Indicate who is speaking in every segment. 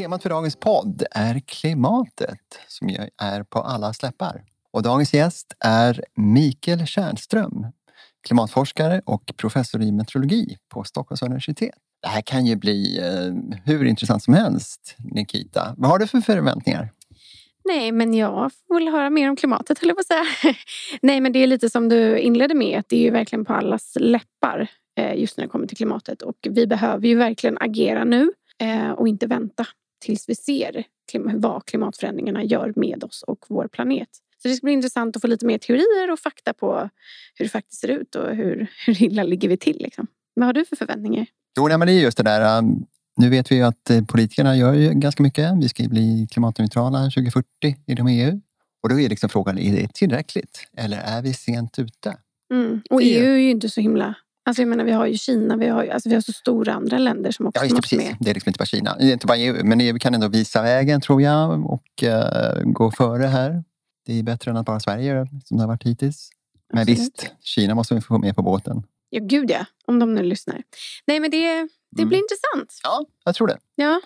Speaker 1: Temat för dagens podd är klimatet som ju är på alla släppar. Och dagens gäst är Mikael Kärnström, klimatforskare och professor i meteorologi på Stockholms universitet. Det här kan ju bli eh, hur intressant som helst, Nikita. Vad har du för förväntningar?
Speaker 2: Nej, men jag vill höra mer om klimatet, höll jag på att säga. Nej, men det är lite som du inledde med, att det är ju verkligen på allas läppar eh, just när det kommer till klimatet. Och vi behöver ju verkligen agera nu eh, och inte vänta tills vi ser vad klimatförändringarna gör med oss och vår planet. Så det ska bli intressant att få lite mer teorier och fakta på hur det faktiskt ser ut och hur, hur illa ligger vi till. Liksom. Vad har du för förväntningar?
Speaker 1: Jo, nej, men det är just det där. Um, nu vet vi ju att eh, politikerna gör ju ganska mycket. Vi ska bli klimatneutrala 2040 inom EU. Och då är liksom frågan, är det tillräckligt? Eller är vi sent ute?
Speaker 2: Mm. Och EU är ju inte så himla Alltså jag menar, vi har ju Kina, vi har, alltså vi har så stora andra länder som också
Speaker 1: ja, just det,
Speaker 2: måste
Speaker 1: precis.
Speaker 2: med.
Speaker 1: Det är liksom inte bara Kina, det är inte bara EU, men EU kan ändå visa vägen tror jag och uh, gå före här. Det är bättre än att bara Sverige gör som det har varit hittills. Men
Speaker 2: Absolut.
Speaker 1: visst, Kina måste vi få med på båten.
Speaker 2: Ja, gud ja. Om de nu lyssnar. Nej, men det, det
Speaker 1: Mm.
Speaker 2: blir intressant.
Speaker 1: Ja, jag tror det.
Speaker 2: Ja.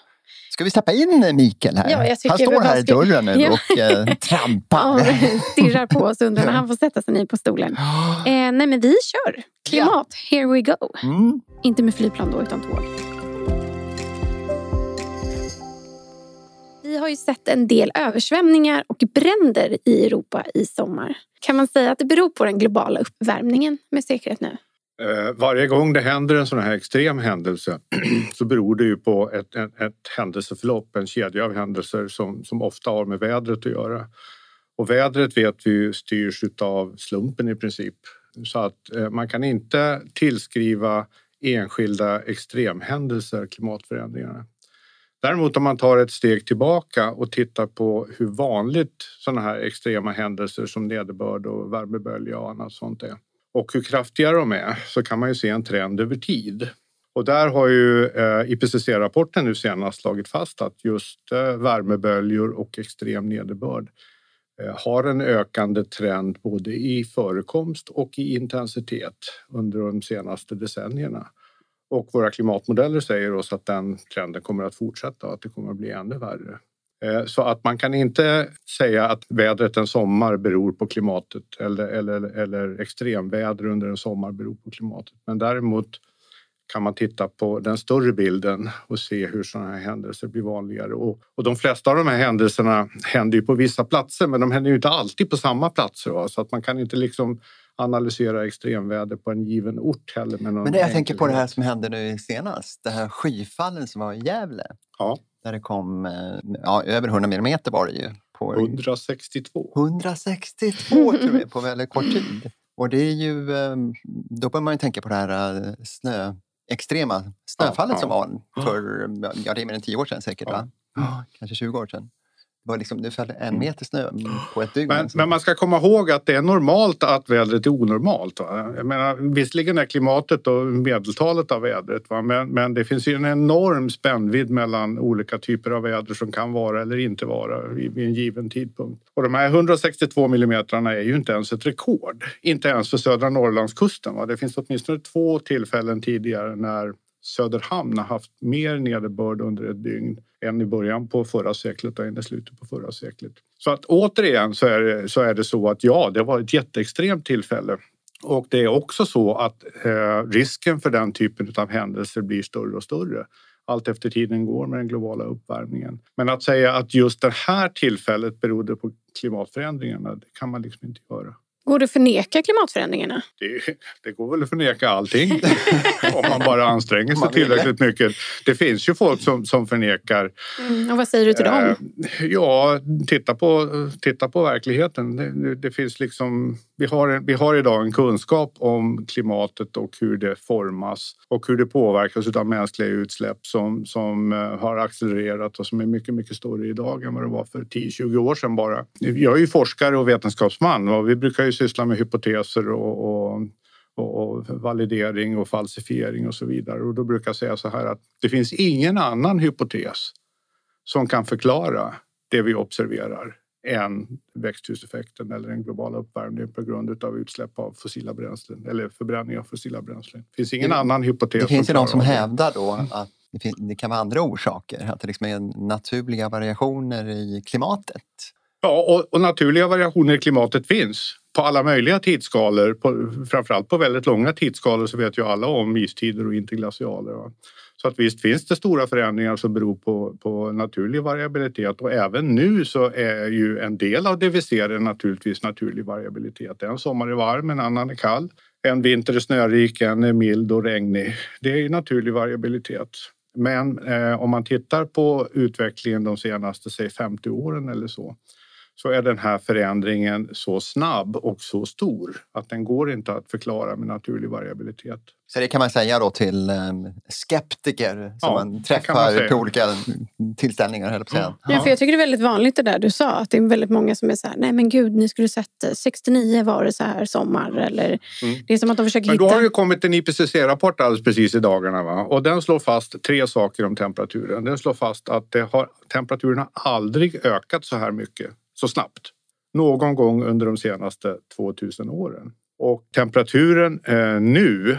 Speaker 1: Ska vi släppa in Mikael här?
Speaker 2: Ja,
Speaker 1: Han står här i dörren nu
Speaker 2: Ja.
Speaker 1: och uh, trampar.
Speaker 2: Ja, stirrar på oss undrar när han får sätta sig ner på stolen. Eh, nej, men vi kör. Klimat, here we go.
Speaker 1: Mm.
Speaker 2: Inte med flygplan då, utan tåg. Vi har ju sett en del översvämningar och bränder i Europa i sommar. Kan man säga att det beror på den globala uppvärmningen med säkerhet nu?
Speaker 3: Eh, varje gång det händer en sån här extrem händelse så beror det ju på ett, ett, ett händelseförlopp, en kedja av händelser som, som ofta har med vädret att göra. Och vädret vet vi ju styrs av slumpen i princip. Så att eh, man kan inte tillskriva enskilda extremhändelser klimatförändringarna. Däremot om man tar ett steg tillbaka och tittar på hur vanligt sådana här extrema händelser som nederbörd och värmebölja och annat sånt är och hur kraftiga de är så kan man ju se en trend över tid. Och där har ju eh, IPCC-rapporten nu senast slagit fast att just eh, värmeböljor och extrem nederbörd eh, har en ökande trend både i förekomst och i intensitet under de senaste decennierna. Och våra klimatmodeller säger oss att den trenden kommer att fortsätta och att det kommer att bli ännu värre. Eh, Så att man kan inte säga att vädret en sommar beror på klimatet eller, eller, eller extremväder under en sommar beror på klimatet. Men däremot kan man titta på den större bilden och se hur sådana här händelser blir vanligare. Och, och de flesta av de här händelserna händer ju på vissa platser men de händer ju inte alltid på samma platser. Va? Så att man kan inte liksom analysera extremväder på en given ort heller.
Speaker 1: Men jag tänker på det här
Speaker 3: enkelhet.
Speaker 1: som hände nu senast, det här skyfallen som var i Gävle.
Speaker 3: Ja,
Speaker 1: Där det kom eh, ja, över 100 millimeter var det ju. På
Speaker 3: 162.
Speaker 1: 162 tror jag på väldigt kort tid. Och det är ju, eh, då bör man ju tänka på det här eh, snö, extrema snöfallet
Speaker 3: Ja,
Speaker 1: som
Speaker 3: ja.
Speaker 1: var för, ja det är mer än 10 år sedan säkert?
Speaker 3: Ja,
Speaker 1: Kanske 20 år sedan. Var liksom, det föll en meter snö på ett dygn.
Speaker 3: Men, men man ska komma ihåg att det är normalt att vädret är onormalt. Va? Jag menar, visserligen är klimatet och medeltalet av vädret va? Men, men det finns ju en enorm spännvidd mellan olika typer av väder som kan vara eller inte vara vid en given tidpunkt. Och de här 162 millimetrarna är ju inte ens ett rekord. Inte ens för södra Norrlandskusten. Va? Det finns åtminstone två tillfällen tidigare när Söderhamn har haft mer nederbörd under ett dygn än i början på förra seklet och än i slutet på förra seklet. Så att återigen så är, det, så är det så att ja, det var ett jätteextremt tillfälle. Och det är också så att eh, risken för den typen av händelser blir större och större allt efter tiden går med den globala uppvärmningen. Men att säga att just det här tillfället berodde på klimatförändringarna, det kan man liksom inte göra.
Speaker 2: Går det att förneka klimatförändringarna?
Speaker 3: Det, det går väl att förneka allting om man bara anstränger sig tillräckligt mycket. Det finns ju folk som, som förnekar.
Speaker 2: Mm, och vad säger du till dem?
Speaker 3: Eh, ja, titta på, titta på verkligheten. Det, det finns liksom, vi, har, en- vi har idag en kunskap om klimatet och hur det formas och hur det påverkas av mänskliga utsläpp som, som eh, har accelererat och som är mycket, mycket större idag än vad det var för 10-20 år sedan bara. Jag är ju forskare och vetenskapsman och vi brukar ju syssla med hypoteser och och, och validering och falsifiering och så vidare. Och då brukar jag säga så här att det finns ingen annan hypotes som kan förklara det vi observerar än växthuseffekten eller den globala uppvärmningen på grund av utsläpp av fossila bränslen eller förbränning av fossila bränslen. Det finns ingen
Speaker 1: Det-
Speaker 3: annan hypotes.
Speaker 1: Det finns ju de som
Speaker 3: det.
Speaker 1: hävdar då att det, kan vara andra orsaker, att det liksom är naturliga variationer i klimatet.
Speaker 3: Ja, och, och, naturliga variationer i klimatet finns på alla möjliga tidsskalor. På, framförallt på väldigt långa tidsskalor så vet ju alla om istider och interglacialer. Va? Så att visst finns det stora förändringar som beror på, på naturlig variabilitet och även nu så är ju en del av det vi ser är naturligtvis naturlig variabilitet. En sommar är varm, en annan är kall. En vinter är snörik, en är mild och regnig. Det är ju naturlig variabilitet. Men eh, om man tittar på utvecklingen de senaste säg 50 åren eller så så är den här förändringen så snabb och så stor att den går inte att förklara med naturlig variabilitet.
Speaker 1: Så det kan man säga då till ehm, skeptiker som ja, man träffar man på olika tillställningar? Eller på
Speaker 2: ja. ja, för jag tycker det är väldigt vanligt det där du sa, att det är väldigt många som är så här, nej men gud, ni skulle sett 69 var det så här sommar. Eller, mm. Det är som att de försöker
Speaker 3: men
Speaker 2: hitta...
Speaker 3: Då har det kommit en IPCC-rapport alldeles precis i dagarna va? och den slår fast tre saker om temperaturen. Den slår fast att det har, temperaturen har aldrig ökat så här mycket så snabbt någon gång under de senaste 2000 åren. Och temperaturen eh, nu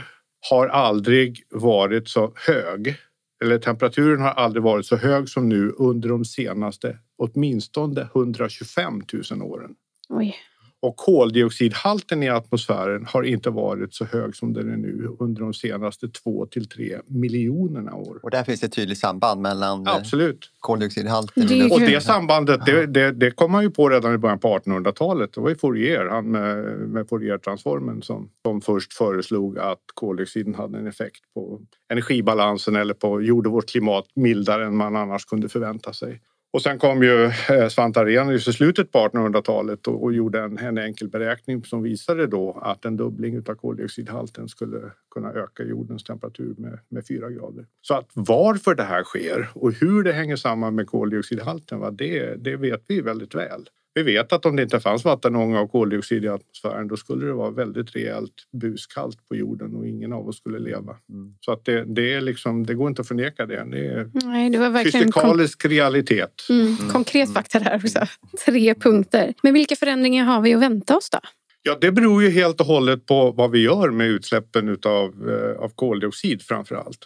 Speaker 3: har aldrig varit så hög. Eller temperaturen har aldrig varit så hög som nu under de senaste åtminstone 125 000 åren.
Speaker 2: Oj.
Speaker 3: Och koldioxidhalten i atmosfären har inte varit så hög som den är nu under de senaste två till tre miljonerna år.
Speaker 1: Och där finns ett tydligt samband mellan
Speaker 3: eh, Absolut.
Speaker 1: koldioxidhalten
Speaker 3: det och det sambandet det, det, det, kom man ju på redan i början på 1800-talet. Det var ju Fourier, han med, med Fourier-transformen som, som först föreslog att koldioxiden hade en effekt på energibalansen eller på gjorde vårt klimat mildare än man annars kunde förvänta sig. Och sen kom ju eh, Svante Arrhenius i slutet på 1800-talet och, och gjorde en, en, enkel beräkning som visade då att en dubbling av koldioxidhalten skulle kunna öka jordens temperatur med, med 4 grader. Så att varför det här sker och hur det hänger samman med koldioxidhalten, va, det, det vet vi väldigt väl. Vi vet att om det inte fanns vattenånga och koldioxid i atmosfären då skulle det vara väldigt rejält buskallt på jorden och ingen av oss skulle leva. Mm. Så att det, det, är liksom, det går inte att förneka det. Det är
Speaker 2: Nej, det var verkligen
Speaker 3: fysikalisk realitet.
Speaker 2: Mm. Mm. Konkret fakta där också. Tre punkter. Men vilka förändringar har vi att vänta oss då?
Speaker 3: Ja, det beror ju helt och hållet på vad vi gör med utsläppen utav, eh, av koldioxid framför allt.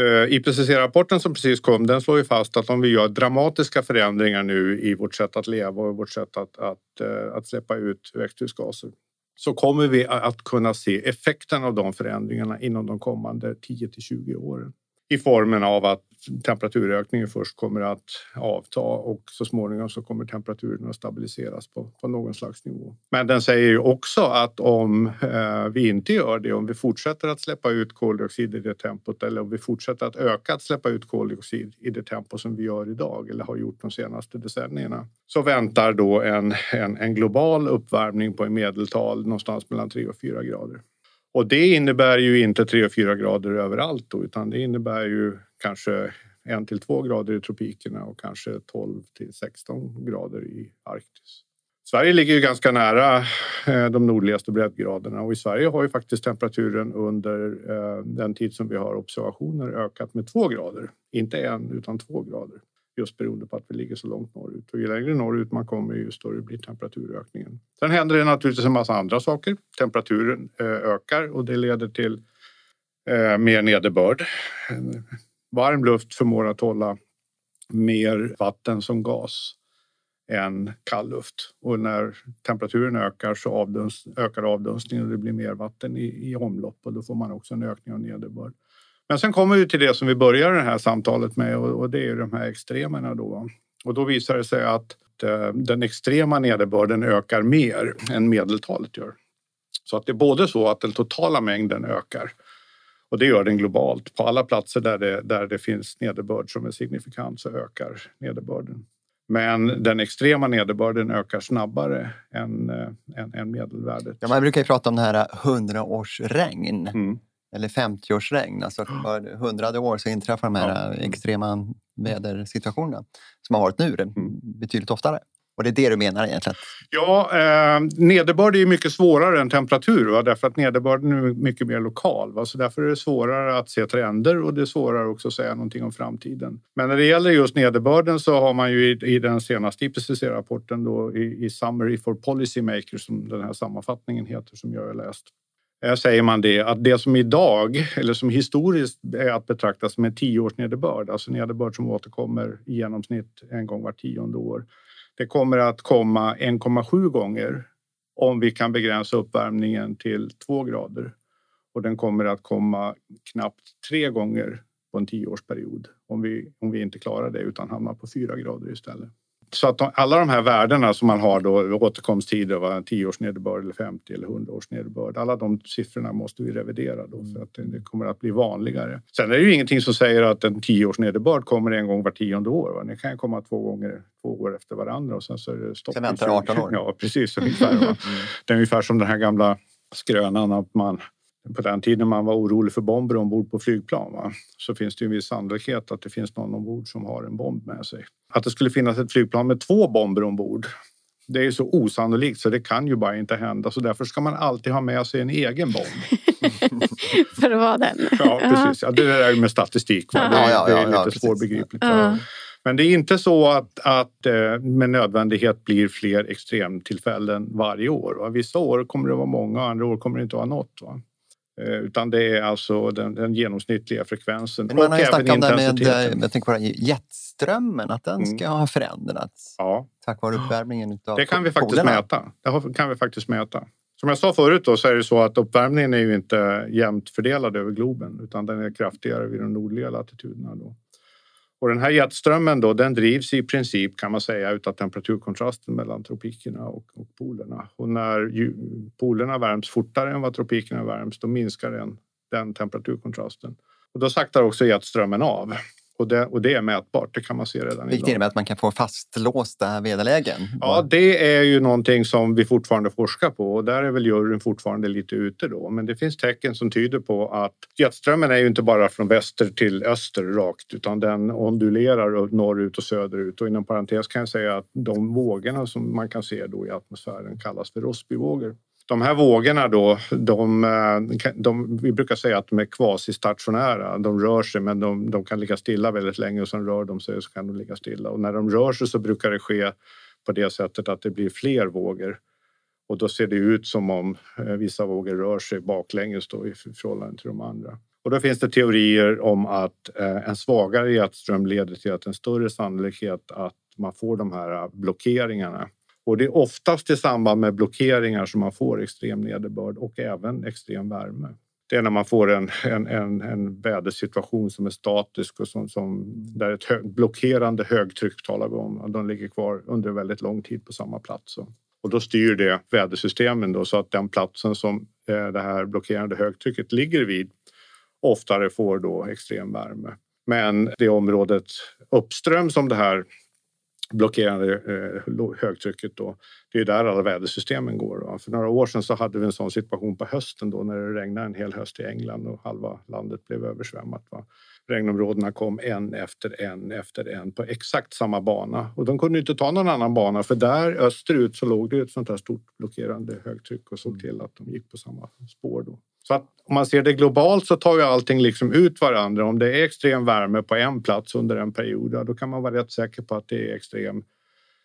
Speaker 3: Eh, IPCC-rapporten som precis kom den slår ju fast att om vi gör dramatiska förändringar nu i vårt sätt att leva och vårt sätt att, att, eh, att släppa ut växthusgaser så kommer vi att kunna se effekten av de förändringarna inom de kommande 10 till 20 åren. I formen av att temperaturökningen först kommer att avta och så småningom så kommer temperaturen att stabiliseras på, på någon slags nivå. Men den säger ju också att om eh, vi inte gör det, om vi fortsätter att släppa ut koldioxid i det tempot eller om vi fortsätter att öka att släppa ut koldioxid i det tempo som vi gör idag eller har gjort de senaste decennierna så väntar då en, en, en global uppvärmning på i medeltal någonstans mellan 3 och 4 grader. Och det innebär ju inte 3 och 4 grader överallt då, utan det innebär ju kanske 1 till 2 grader i tropikerna och kanske 12 till 16 grader i Arktis. Sverige ligger ju ganska nära eh, de nordligaste breddgraderna och i Sverige har ju faktiskt temperaturen under eh, den tid som vi har observationer ökat med 2 grader. Inte en utan 2 grader just beroende på att vi ligger så långt norrut. Och ju längre norrut man kommer ju större blir temperaturökningen. Sen händer det naturligtvis en massa andra saker. Temperaturen eh, ökar och det leder till mer nederbörd. Varm luft förmår att hålla mer vatten som gas än kall luft. Och när temperaturen ökar så avdunst, ökar avdunstningen och det blir mer vatten i, i omlopp och då får man också en ökning av nederbörd. Men sen kommer vi till det som vi börjar det här samtalet med och, det är de här extremerna då. Och då visar det sig att eh, den extrema nederbörden ökar mer än medeltalet gör. Så att det är både så att den totala mängden ökar och det gör den globalt. På alla platser där det, där det finns nederbörd som är signifikant så ökar nederbörden. Men den extrema nederbörden ökar snabbare än, äh, än, än medelvärdet.
Speaker 1: Ja, man brukar ju prata om det här hundraårsregn. Mm eller 50-årsregn. Alltså för hundrade år så inträffar de här ja. extrema vädersituationerna som har varit nu mm. betydligt oftare. Och det är det du menar egentligen?
Speaker 3: Ja, eh, nederbörd är mycket svårare än temperatur va? därför att nederbörden är mycket mer lokal. Va? Så därför är det svårare att se trender och det är svårare också att säga någonting om framtiden. Men när det gäller just nederbörden så har man ju i, i den senaste IPCC-rapporten då i, i Summary for Policymakers som den här sammanfattningen heter som jag har läst eh, säger man det att det som idag, eller som historiskt är att betrakta som en tioårsnederbörd, alltså nederbörd som återkommer i genomsnitt en gång var tionde år. Det kommer att komma 1,7 gånger om vi kan begränsa uppvärmningen till 2 grader. Och den kommer att komma knappt tre gånger på en tioårsperiod om vi, om vi inte klarar det utan hamnar på 4 grader istället. Så att de, alla de här värdena som man har då, återkomsttider, va, 10 års nederbörd eller 50 eller 100 års nederbörd. Alla de siffrorna måste vi revidera då för att det kommer att bli vanligare. Sen är det ju ingenting som säger att en 10 års nederbörd kommer en gång var tionde år. Va? Det kan komma två gånger, två år efter varandra och sen så är det stopp.
Speaker 1: Sen väntar 18 år.
Speaker 3: Ja, precis. Ungefär, va? Det är ungefär som den här gamla skrönan att man på den tiden man var orolig för bomber ombord på flygplan va? så finns det en viss sannolikhet att det finns någon ombord som har en bomb med sig. Att det skulle finnas ett flygplan med två bomber ombord det är så osannolikt så det kan ju bara inte hända. Så därför ska man alltid ha med sig en egen bomb.
Speaker 2: för att vara den?
Speaker 3: Ja, precis. Ja, det där med statistik. Va? Det, är,
Speaker 1: Ja, ja,
Speaker 3: det är lite
Speaker 1: ja,
Speaker 3: svårbegripligt. Men det är inte så att, att eh, med nödvändighet blir fler extremtillfällen varje år. Va? Vissa år kommer det vara många, andra år kommer det inte vara något. Va? Eh, Utan det är alltså den, den genomsnittliga frekvensen
Speaker 1: Men man har ju snackat om det med, eh, jag tänker på det jetströmmen, att den
Speaker 3: Mm.
Speaker 1: ska ha förändrats
Speaker 3: Ja,
Speaker 1: tack vare uppvärmningen utav
Speaker 3: det kan vi faktiskt
Speaker 1: polerna.
Speaker 3: mäta. Det kan vi faktiskt mäta. Som jag sa förut då, så är det så att uppvärmningen är ju inte jämnt fördelad över globen utan den är kraftigare vid de nordliga latituderna. Då. Och den här jetströmmen då, den drivs i princip kan man säga utav temperaturkontrasten mellan tropikerna och, och polerna. Och när ju, polerna värms fortare än vad tropikerna värms då minskar den, den temperaturkontrasten. Och då saktar också jetströmmen av. Och det, och det är mätbart, det kan man se redan
Speaker 1: Vilket
Speaker 3: idag.
Speaker 1: innebär att man kan få fastlåsta väderlägen.
Speaker 3: Ja, det är ju någonting som vi fortfarande forskar på och där är väl juryn fortfarande lite ute då. Men det finns tecken som tyder på att jetströmmen är ju inte bara från väster till öster rakt utan den ondulerar norrut och söderut. Och inom parentes kan jag säga att de vågorna som man kan se då i atmosfären kallas för Rossbyvågor. De här vågorna då, de, eh, de, vi brukar säga att de är kvasistationära. De rör sig men de, de kan ligga stilla väldigt länge och sen rör de sig och så kan de ligga stilla. Och när de rör sig så brukar det ske på det sättet att det blir fler vågor. Och då ser det ut som om eh, vissa vågor rör sig baklänges då i förhållande till de andra. Och då finns det teorier om att eh, en svagare jetström leder till att en större sannolikhet att man får de här blockeringarna. Och det är oftast i samband med blockeringar som man får extrem nederbörd och även extrem värme. Det är när man får en, en, en, en vädersituation som är statisk och som, som, där ett hö, blockerande högtryck talar vi om. De ligger kvar under väldigt lång tid på samma plats. Och då styr det vädersystemen då, så att den platsen som eh, det här blockerande högtrycket ligger vid oftare får då extrem värme. Men det området uppström som det här blockerande eh, högtrycket då. Det är där alla vädersystemen går. Då. För några år sedan så hade vi en sån situation på hösten då när det regnade en hel höst i England och halva landet blev översvämmat. Va? Regnområdena kom en efter en efter en på exakt samma bana och de kunde inte ta någon annan bana för där österut så låg det ett sånt här stort blockerande högtryck och såg till att de gick på samma spår då. Så att om man ser det globalt så tar ju allting liksom ut varandra. Om det är extrem värme på en plats under en period, då kan man vara rätt säker på att det är extrem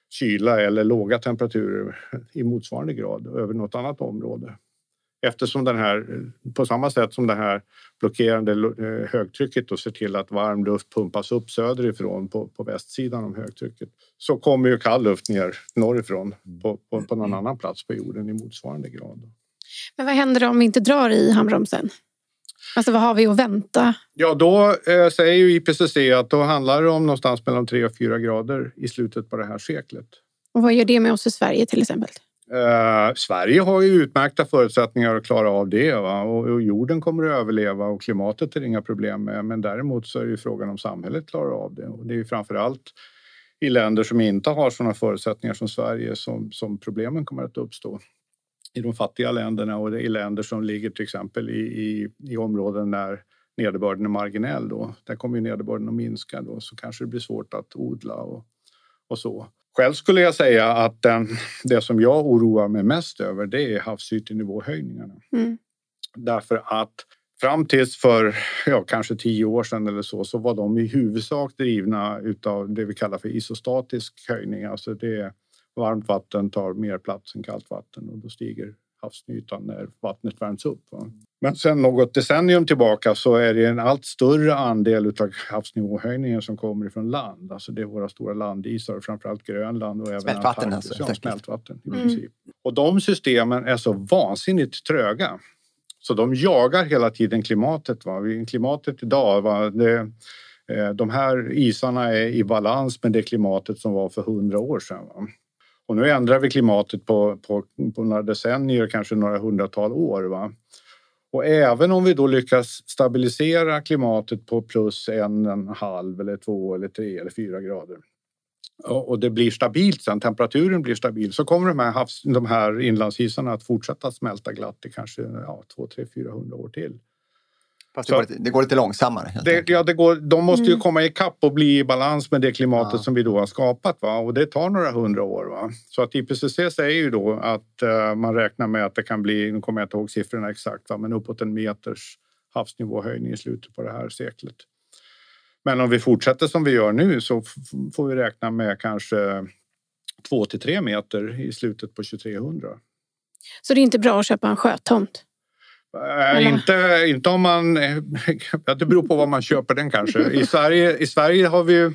Speaker 3: kyla eller låga temperaturer i motsvarande grad över något annat område. Eftersom den här, på samma sätt som det här blockerande högtrycket då ser till att varm luft pumpas upp söderifrån på, på västsidan om högtrycket så kommer ju kall luft ner norrifrån på, på, på någon annan plats på jorden i motsvarande grad.
Speaker 2: Men vad händer om vi inte drar i handbromsen? Alltså vad har vi att vänta?
Speaker 3: Ja, då eh, säger ju IPCC att då handlar det om någonstans mellan 3 och 4 grader i slutet på det här seklet.
Speaker 2: Och vad gör det med oss i Sverige till exempel?
Speaker 3: Eh, Sverige har ju utmärkta förutsättningar att klara av det? Och, och jorden kommer att överleva och klimatet är inga problem med. Men däremot så är det ju frågan om samhället klarar av det och det är ju framför allt i länder som inte har sådana förutsättningar som Sverige som, som problemen kommer att uppstå i de fattiga länderna och i länder som ligger till exempel i, i, i områden där nederbörden är marginell. Då. Där kommer ju nederbörden att minska då, så kanske det blir svårt att odla och, och så. Själv skulle jag säga att den, det som jag oroar mig mest över det är havsytenivåhöjningarna.
Speaker 2: Mm.
Speaker 3: Därför att fram tills för ja, kanske tio år sedan eller så, så var de i huvudsak drivna utav det vi kallar för isostatisk höjning. Alltså det varmt vatten tar mer plats än kallt vatten och då stiger havsytan när vattnet värms upp. Va? Men sen något decennium tillbaka så är det en allt större andel av havsnivåhöjningen som kommer ifrån land. Alltså det är våra stora landisar, framförallt Grönland och även
Speaker 1: Smältvatten alltså,
Speaker 3: Ja, smältvatten i
Speaker 2: Mm.
Speaker 3: princip. Och de systemen är så vansinnigt tröga. Så de jagar hela tiden klimatet. Va? Klimatet idag, va? Det, eh, de här isarna är i balans med det klimatet som var för hundra år sedan. Va? Och nu ändrar vi klimatet på, på, på några decennier, kanske några hundratal år. Va? Och även om vi då lyckas stabilisera klimatet på plus en, en halv eller två eller tre eller fyra grader och det blir stabilt sen, temperaturen blir stabil, så kommer de här, havs, de här inlandsisarna att fortsätta smälta glatt i kanske ja, 2, 3, 400 år till.
Speaker 1: Fast det, går lite, det går lite långsammare.
Speaker 3: Det, ja, det går, de måste ju
Speaker 2: Mm.
Speaker 3: komma ikapp och bli i balans med det klimatet
Speaker 1: Ja.
Speaker 3: som vi då har skapat. Va? Och det tar några hundra år. Va? Så att IPCC säger ju då att eh, man räknar med att det kan bli, nu kommer jag inte ihåg siffrorna exakt, va? men uppåt en meters havsnivåhöjning i slutet på det här seklet. Men om vi fortsätter som vi gör nu så får vi räkna med kanske två till tre meter i slutet på 2300.
Speaker 2: Så det är inte bra att köpa en sjötomt.
Speaker 3: Äh, inte, inte om man... Det beror på vad man köper den kanske. I Sverige, i Sverige har vi ju,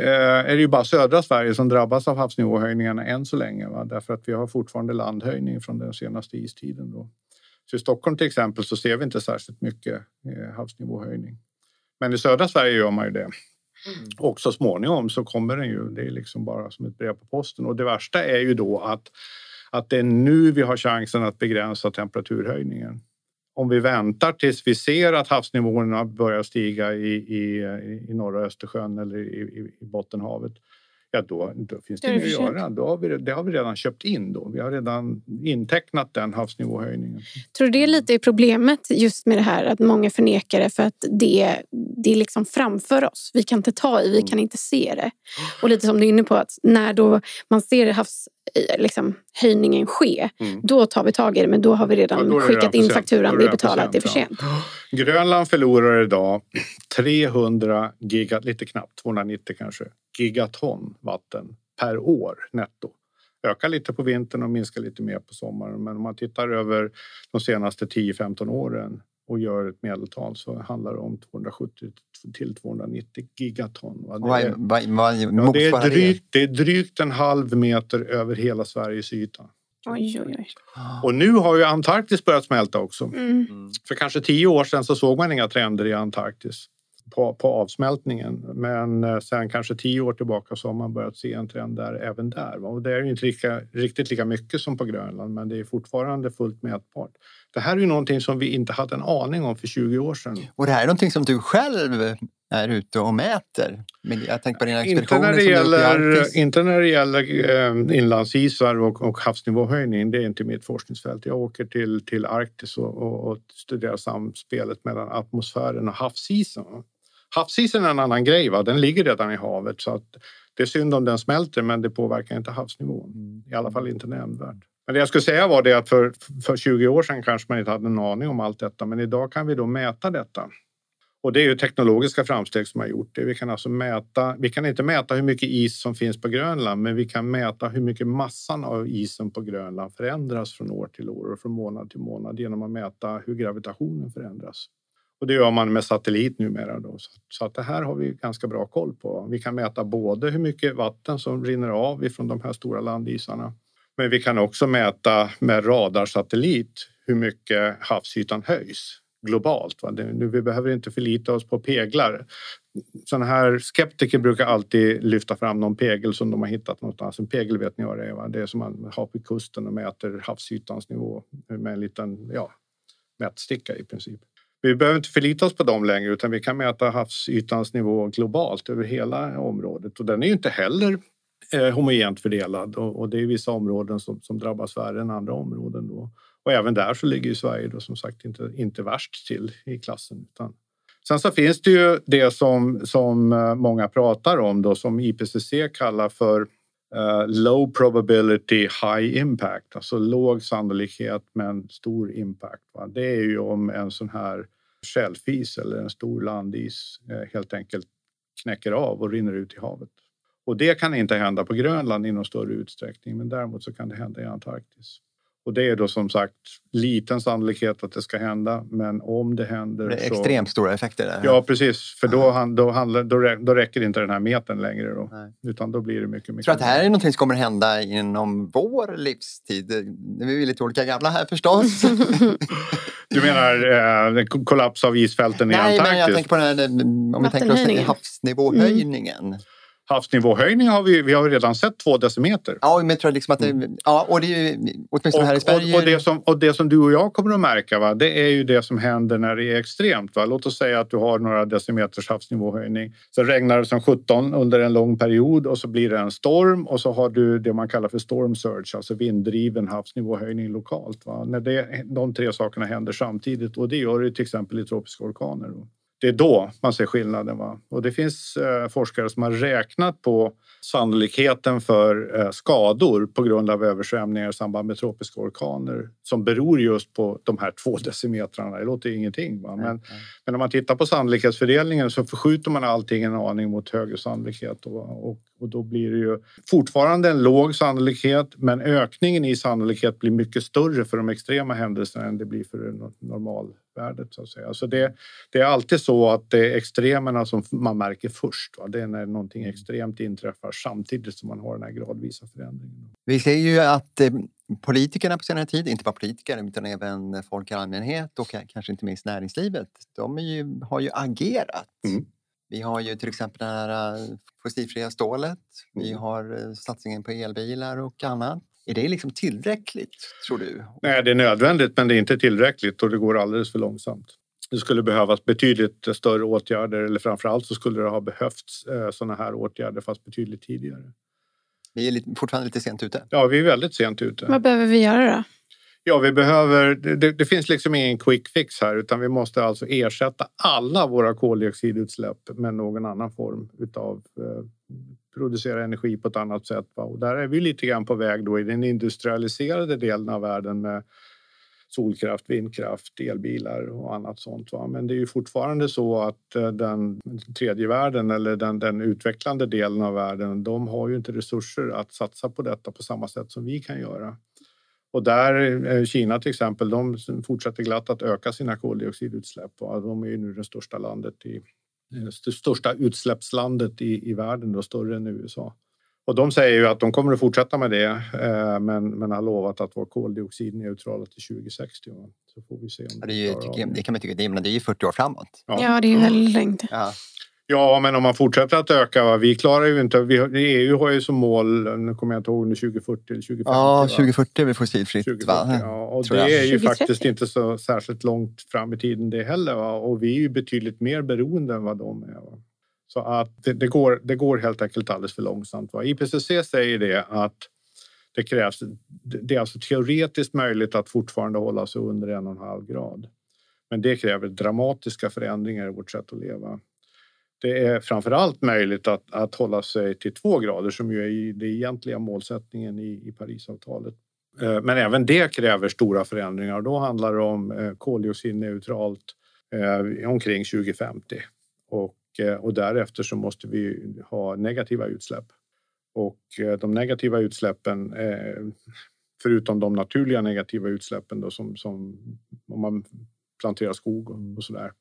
Speaker 3: eh, är det ju bara södra Sverige som drabbas av havsnivåhöjningarna än så länge. Va? Därför att vi har fortfarande landhöjning från den senaste istiden. Då. Så I Stockholm till exempel så ser vi inte särskilt mycket eh, havsnivåhöjning. Men i södra Sverige gör man ju det. Och så småningom så kommer den ju. Det är liksom bara som ett brev på posten. Och det värsta är ju då att, att det är nu vi har chansen att begränsa temperaturhöjningen. Om vi väntar tills vi ser att havsnivåerna börjar stiga i, i, i norra Östersjön eller i, i, i Bottenhavet, ja då, då finns det
Speaker 2: det
Speaker 3: inget att göra. Då har vi, det har vi redan köpt in. Då. Vi har redan intecknat den havsnivåhöjningen.
Speaker 2: Tror du det är lite problemet just med det här att många förnekar det för att det, det är liksom framför oss. Vi kan inte ta i, vi
Speaker 3: Mm.
Speaker 2: kan inte se det. Och lite som du är inne på att när då man ser havs, eh, liksom, höjningen ske,
Speaker 3: Mm.
Speaker 2: då tar vi tag i det men då har vi redan
Speaker 3: Ja,
Speaker 2: skickat in fakturan, det
Speaker 3: det
Speaker 2: är betalat, det är för
Speaker 3: sent,
Speaker 2: sent.
Speaker 3: Grönland förlorar idag 300 giga, lite knappt, 290 kanske, gigaton vatten per år netto. Ökar lite på vintern och minskar lite mer på sommaren. Men om man tittar över de senaste 10-15 åren och gör ett medeltal så handlar det om 270 till 290 gigaton. va? Det är,
Speaker 1: vad, vad
Speaker 3: ja, det, är drygt, det är drygt en halv meter över hela Sveriges yta.
Speaker 2: Oj, oj, oj.
Speaker 3: Och nu har ju Antarktis börjat smälta också.
Speaker 2: Mm.
Speaker 1: Mm.
Speaker 3: För kanske tio år sedan så såg man inga trender i Antarktis på, på avsmältningen. Men eh, sen kanske tio år tillbaka så har man börjat se en trend där även där. Och det är ju inte lika, riktigt lika mycket som på Grönland men det är fortfarande fullt mätbart. Det här är ju någonting som vi inte hade en aning om för 20 år sedan.
Speaker 1: Och det här är någonting som du själv är ute och mäter. Jag tänker på dina
Speaker 3: Inte
Speaker 1: expeditioner
Speaker 3: när, det gäller, inte när det gäller eh, inlandsisar och, och havsnivåhöjning. Det är inte mitt forskningsfält. Jag åker till, till Arktis och, och, och studerar samspelet mellan atmosfären och havsisen. Havsisen är en annan grej. Va? Den ligger redan i havet. så att Det är synd om den smälter men det påverkar inte havsnivån. I alla fall inte nämnvärt. Men det jag skulle säga var det att för, för 20 år sedan kanske man inte hade en aning om allt detta. Men idag kan vi då mäta detta. Och det är ju teknologiska framsteg som har gjort det. Vi kan alltså mäta, vi kan inte mäta hur mycket is som finns på Grönland, men vi kan mäta hur mycket massan av isen på Grönland förändras från år till år och från månad till månad genom att mäta hur gravitationen förändras. Och det gör man med satellit numera. Då. Så, så att det här har vi ganska bra koll på. Vi kan mäta både hur mycket vatten som rinner av ifrån de här stora landisarna. Men vi kan också mäta med radarsatellit hur mycket havsytan höjs globalt. Va? Det, nu, vi behöver inte förlita oss på peglar. Sådana här skeptiker brukar alltid lyfta fram någon pegel som de har hittat någonstans. En pegel vet ni vad det är? Va? Det är som man har på kusten och mäter havsytans nivå med en liten ja, mätsticka i princip. Vi behöver inte förlita oss på dem längre utan vi kan mäta havsytans nivå globalt över hela området och den är ju inte heller eh, homogent fördelad och, och det är vissa områden som, som drabbas värre än andra områden. Då. Och även där så ligger ju Sverige då som sagt inte, inte värst till i klassen. Utan. Sen så finns det ju det som, som eh, många pratar om då som IPCC kallar för Uh, low probability high impact, alltså låg sannolikhet men stor impact. Va? Det är ju om en sån här shelfis eller en stor landis eh, helt enkelt knäcker av och rinner ut i havet. Och det kan inte hända på Grönland i någon större utsträckning men däremot så kan det hända i Antarktis. Och det är då som sagt liten sannolikhet att det ska hända, men om det händer...
Speaker 1: Det är
Speaker 3: så...
Speaker 1: extremt stora effekter där.
Speaker 3: Ja, precis. För då, han, då, handlar, då, rä- då räcker inte den här metern längre. Då.
Speaker 1: Nej.
Speaker 3: Utan då blir det mycket, mycket...
Speaker 1: Jag tror att det här är någonting som kommer hända inom vår livstid. Vi är lite olika gamla här förstås.
Speaker 3: Du menar eh, kollaps av isfälten i
Speaker 1: Nej,
Speaker 3: Antarktis?
Speaker 1: men jag tänker på den här, om vi tänker oss havsnivåhöjningen.
Speaker 3: Havsnivåhöjning har vi, vi har redan sett två decimeter.
Speaker 1: Ja, men jag tror liksom att det, ja, och det är ju åtminstone här i Sverige.
Speaker 3: Mm. och, och, det som, och det som du och jag kommer att märka, va, det är ju det som händer när det är extremt. Va? Låt oss säga att du har några decimeters havsnivåhöjning. Så regnar det som 17 under en lång period och så blir det en storm och så har du det man kallar för storm surge, alltså vinddriven havsnivåhöjning lokalt. Va? När det, de tre sakerna händer samtidigt och det gör det till exempel i tropiska orkaner. Då. Det är då man ser skillnaden. Va? Och det finns eh, forskare som har räknat på sannolikheten för eh, skador på grund av översvämningar i samband med tropiska orkaner som beror just på de här två decimetrarna. Det låter ingenting. Va? Men, men om man tittar på sannolikhetsfördelningen så förskjuter man allting en aning mot högre sannolikhet. Och, och, och då blir det ju fortfarande en låg sannolikhet men ökningen i sannolikhet blir mycket större för de extrema händelserna än det blir för det no- normalvärdet. Så att säga. Så det, det är alltid så att det är extremerna som man märker först. Va? Det är när någonting extremt inträffar samtidigt som man har den här gradvisa förändringen.
Speaker 1: Vi ser ju att eh, politikerna på senare tid, inte bara politiker utan även folk i allmänhet och kanske inte minst näringslivet, de ju, har ju agerat.
Speaker 3: Mm.
Speaker 1: Vi har ju till exempel det här eh, fossilfria stålet, vi
Speaker 3: Mm.
Speaker 1: har eh, satsningen på elbilar och annat. Är det liksom tillräckligt, tror du?
Speaker 3: Nej, det är nödvändigt men det är inte tillräckligt och det går alldeles för långsamt. Det skulle behövas betydligt större åtgärder eller framförallt så skulle det ha behövts eh, sådana här åtgärder fast betydligt tidigare.
Speaker 1: Vi är lite, fortfarande lite sent ute.
Speaker 3: Ja, vi är väldigt sent ute.
Speaker 2: Vad behöver vi göra då?
Speaker 3: Ja, vi behöver, det, det finns liksom ingen quick fix här utan vi måste alltså ersätta alla våra koldioxidutsläpp med någon annan form utav eh, producera energi på ett annat sätt. Va? Och där är vi lite grann på väg då i den industrialiserade delen av världen med solkraft, vindkraft, elbilar och annat sånt. Va? Men det är ju fortfarande så att eh, den tredje världen eller den, den utvecklande delen av världen, de har ju inte resurser att satsa på detta på samma sätt som vi kan göra. Och där, eh, Kina till exempel, de fortsätter glatt att öka sina koldioxidutsläpp. Och de är ju nu det största landet i det största utsläppslandet i, i världen, då, större än USA. Och de säger ju att de kommer att fortsätta med det, eh, men, men har lovat att vara koldioxidneutrala till 2060. Va? Så får vi se om
Speaker 1: Det, är ju,
Speaker 3: det.
Speaker 1: det kan man tycka, det, är- men det är ju 40 år framåt.
Speaker 3: Ja.
Speaker 2: Ja, det är ju väldigt långt.
Speaker 1: Ja.
Speaker 3: Ja, men om man fortsätter att öka, va? vi klarar ju inte... Vi, EU har ju som mål, nu kommer jag inte ihåg, om det är 2040 eller 2050.
Speaker 1: Ja,
Speaker 3: va?
Speaker 1: 2040 är vi fossilfritt.
Speaker 3: 2040,
Speaker 1: Va?
Speaker 3: ja, och
Speaker 1: tror
Speaker 3: det
Speaker 1: jag.
Speaker 3: är ju
Speaker 2: 2030.
Speaker 3: faktiskt inte så särskilt långt fram i tiden det heller. Va? Och vi är ju betydligt mer beroende än vad de är. Va? Så att det, det, går, det går helt enkelt alldeles för långsamt. Va? IPCC säger det att det krävs. Det det är alltså teoretiskt möjligt att fortfarande hålla sig under en och en halv grad. Men det kräver dramatiska förändringar i vårt sätt att leva. Det är framför allt möjligt att, att hålla sig till två grader som ju är den egentliga målsättningen i, i Parisavtalet. Eh, men även det kräver stora förändringar och då handlar det om eh, koldioxidneutralt eh, omkring 2050. Och, och därefter så måste vi ha negativa utsläpp. Och de negativa utsläppen, förutom de naturliga negativa utsläppen då, som, som om man planterar skog och, och sådär,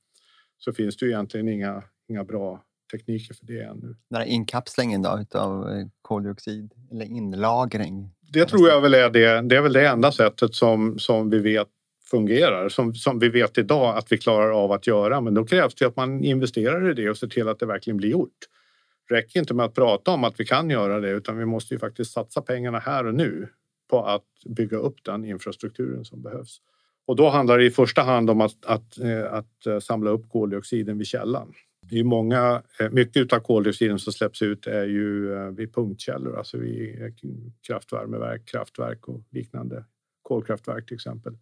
Speaker 3: så finns det ju egentligen inga, inga bra tekniker för det ännu.
Speaker 1: Den här inkapslingen då, utav eh, koldioxid, eller inlagring.
Speaker 3: Det tror jag väl är det. Det är väl det enda sättet som, som vi vet fungerar, som, som vi vet idag att vi klarar av att göra. Men då krävs det att man investerar i det och ser till att det verkligen blir gjort. Räcker inte med att prata om att vi kan göra det utan vi måste ju faktiskt satsa pengarna här och nu på att bygga upp den infrastrukturen som behövs. Och då handlar det i första hand om att, att, eh, att eh, samla upp koldioxiden vid källan. Det är många, eh, mycket av koldioxiden som släpps ut är ju eh, vid punktkällor, alltså vid eh, kraftvärmeverk, kraftverk och liknande. Kolkraftverk till exempel.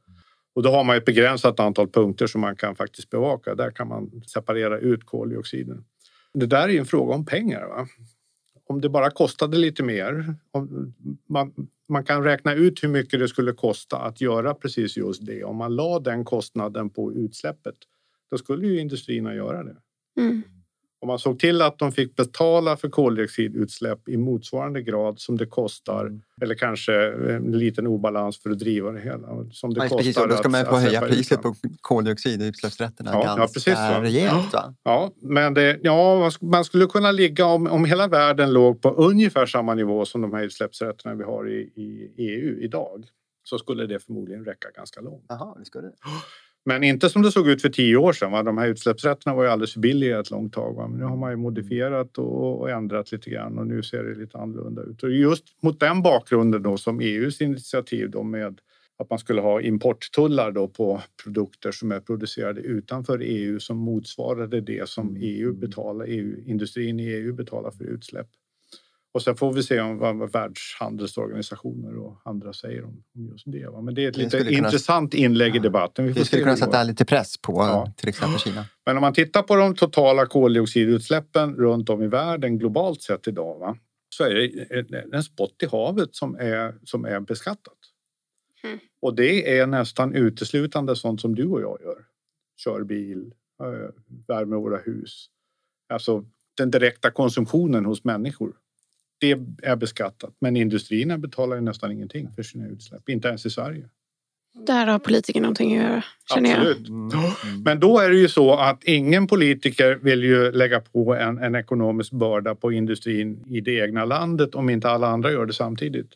Speaker 3: Och då har man ett begränsat antal punkter som man kan faktiskt bevaka. Där kan man separera ut koldioxiden. Det där är ju en fråga om pengar. Va? Om det bara kostade lite mer. Om man, man kan räkna ut hur mycket det skulle kosta att göra precis just det. Om man la den kostnaden på utsläppet, då skulle ju industrierna göra det.
Speaker 2: Mm.
Speaker 3: Om man såg till att de fick betala för koldioxidutsläpp i motsvarande grad som det kostar, mm. eller kanske en liten obalans för att driva det hela. Som det
Speaker 1: ja,
Speaker 3: kostar
Speaker 1: precis, då ska man få höja priset på koldioxidutsläppsrätterna ja, ganska ja, precis, va? rejält. Va?
Speaker 3: Ja, men det, ja, man skulle kunna ligga, om, om hela världen låg på ungefär samma nivå som de här utsläppsrätterna vi har i, i EU idag, så skulle det förmodligen räcka ganska långt.
Speaker 1: Jaha, det skulle det.
Speaker 3: Men inte som det såg ut för tio år sedan. Va? De här utsläppsrätterna var ju alldeles för billiga ett långt tag. Va? Men nu har man ju modifierat och, och, ändrat lite grann och nu ser det lite annorlunda ut. Och just mot den bakgrunden då som EUs initiativ då med att man skulle ha importtullar då på produkter som är producerade utanför EU som motsvarade det som EU betalar, EU, industrin i EU betalar för utsläpp. Och sen får vi se om vad världshandelsorganisationer och andra säger om, just det. Men det är ett lite intressant kunna, inlägg i debatten.
Speaker 1: Vi, vi skulle kunna sätta lite press på ja. till exempel Kina.
Speaker 3: Men om man tittar på de totala koldioxidutsläppen runt om i världen globalt sett idag va, så är det en spott i havet som är, som är beskattat. Mm. Och det är nästan uteslutande sånt som du och jag gör. Kör bil, värmer våra hus. Alltså den direkta konsumtionen hos människor det är beskattat. Men industrierna betalar ju nästan ingenting för sina utsläpp, inte ens i Sverige.
Speaker 2: Där har politiker någonting att göra, känner
Speaker 3: Absolut. jag. Mm. Men då är det ju så att ingen politiker vill ju lägga på en, en ekonomisk börda på industrin i det egna landet om inte alla andra gör det samtidigt.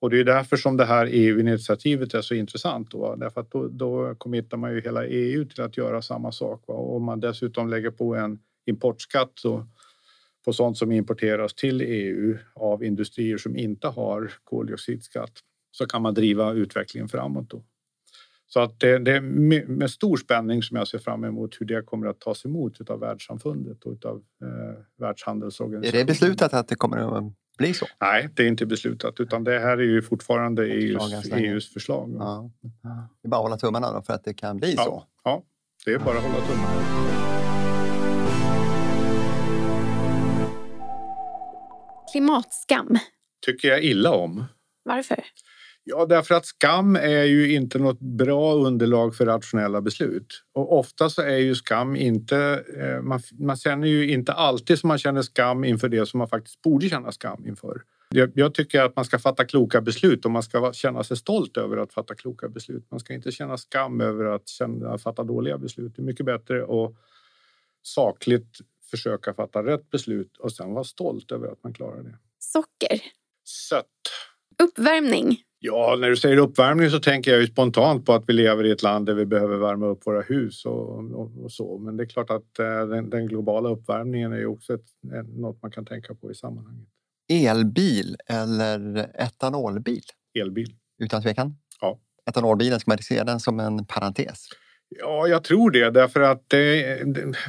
Speaker 3: Och det är därför som det här EU-initiativet är så intressant. Då, därför att då, då committar man ju hela EU till att göra samma sak. Va? Och om man dessutom lägger på en importskatt så på sånt som importeras till EU av industrier som inte har koldioxidskatt så kan man driva utvecklingen framåt. Då. Så att det, det, är med stor spänning som jag ser fram emot hur det kommer att tas emot av världssamfundet och av eh, Världshandelsorganisationen.
Speaker 1: Är det beslutat att det kommer att bli så?
Speaker 3: Nej, det är inte beslutat utan det här är ju fortfarande EUs, EUs förslag.
Speaker 1: Ja. Det är bara att hålla tummarna då för att det kan bli
Speaker 3: ja.
Speaker 1: så.
Speaker 3: Ja, det är bara att hålla tummarna.
Speaker 2: Klimatskam?
Speaker 3: tycker jag illa om.
Speaker 2: Varför?
Speaker 3: Ja, därför att skam är ju inte något bra underlag för rationella beslut. Och ofta så är ju skam inte... Eh, man, man känner ju inte alltid som man känner skam inför det som man faktiskt borde känna skam inför. Jag, jag tycker att man ska fatta kloka beslut och man ska känna sig stolt över att fatta kloka beslut. Man ska inte känna skam över att, känna, att fatta dåliga beslut. Det är mycket bättre att sakligt försöka fatta rätt beslut och sen vara stolt över att man klarar det.
Speaker 2: Socker?
Speaker 3: Sött.
Speaker 2: Uppvärmning?
Speaker 3: Ja, när du säger uppvärmning så tänker jag ju spontant på att vi lever i ett land där vi behöver värma upp våra hus och, och, och så. Men det är klart att eh, den, den, globala uppvärmningen är ju också ett, något man kan tänka på i sammanhanget.
Speaker 1: Elbil eller etanolbil?
Speaker 3: Elbil.
Speaker 1: Utan tvekan?
Speaker 3: Ja.
Speaker 1: Etanolbilen, ska man se den som en parentes?
Speaker 3: Ja, jag tror det. Därför att det,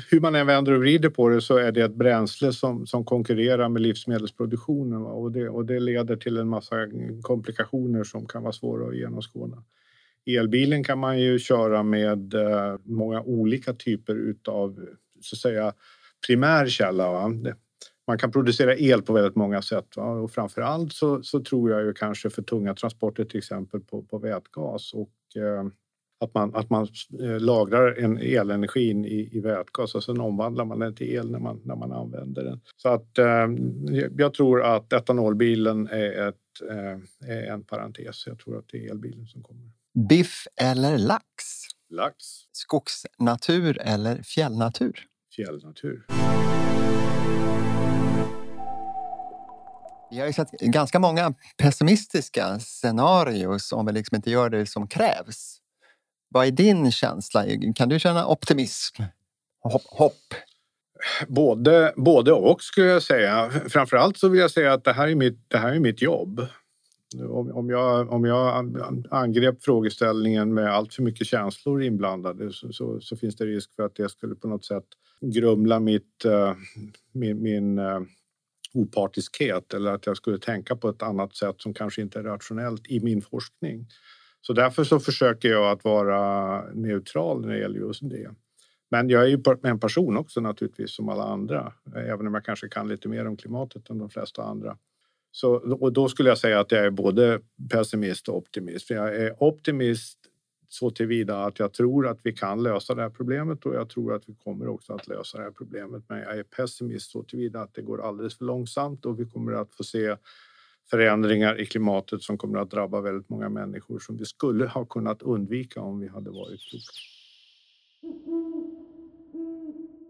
Speaker 3: hur man än vänder och vrider på det så är det ett bränsle som, som konkurrerar med livsmedelsproduktionen. Och det, och det leder till en massa komplikationer som kan vara svåra att genomskåda. Elbilen kan man ju köra med eh, många olika typer av så att säga, primär källa. Va? Man kan producera el på väldigt många sätt va? och framför allt så, så, tror jag ju kanske för tunga transporter till exempel på, på vätgas och eh, att man, att man eh, lagrar en elenergin i, i vätgas och sen omvandlar man den till el när man, när man använder den. Så att eh, jag tror att etanolbilen är, ett, eh, är en parentes. Jag tror att det är elbilen som kommer.
Speaker 1: Biff eller lax?
Speaker 3: Lax.
Speaker 1: Skogsnatur eller fjällnatur?
Speaker 3: Fjällnatur.
Speaker 1: Vi har ju sett ganska många pessimistiska scenarios om vi liksom inte gör det som krävs. Vad är din känsla? Kan du känna optimism? Hopp? hopp?
Speaker 3: Både, både och skulle jag säga. Framförallt så vill jag säga att det här är mitt, det här är mitt jobb. Om, om, jag, om jag angrep frågeställningen med allt för mycket känslor inblandade så, så, så, finns det risk för att det skulle på något sätt grumla mitt, uh, min, min uh, opartiskhet eller att jag skulle tänka på ett annat sätt som kanske inte är rationellt i min forskning. Så därför så försöker jag att vara neutral när det gäller just det. Men jag är ju en person också naturligtvis som alla andra, eh, även om jag kanske kan lite mer om klimatet än de flesta andra. Så, och då skulle jag säga att jag är både pessimist och optimist. För jag är optimist så tillvida att jag tror att vi kan lösa det här problemet och jag tror att vi kommer också att lösa det här problemet. Men jag är pessimist så tillvida att det går alldeles för långsamt och vi kommer att få se förändringar i klimatet som kommer att drabba väldigt många människor som vi skulle ha kunnat undvika om vi hade varit kloka.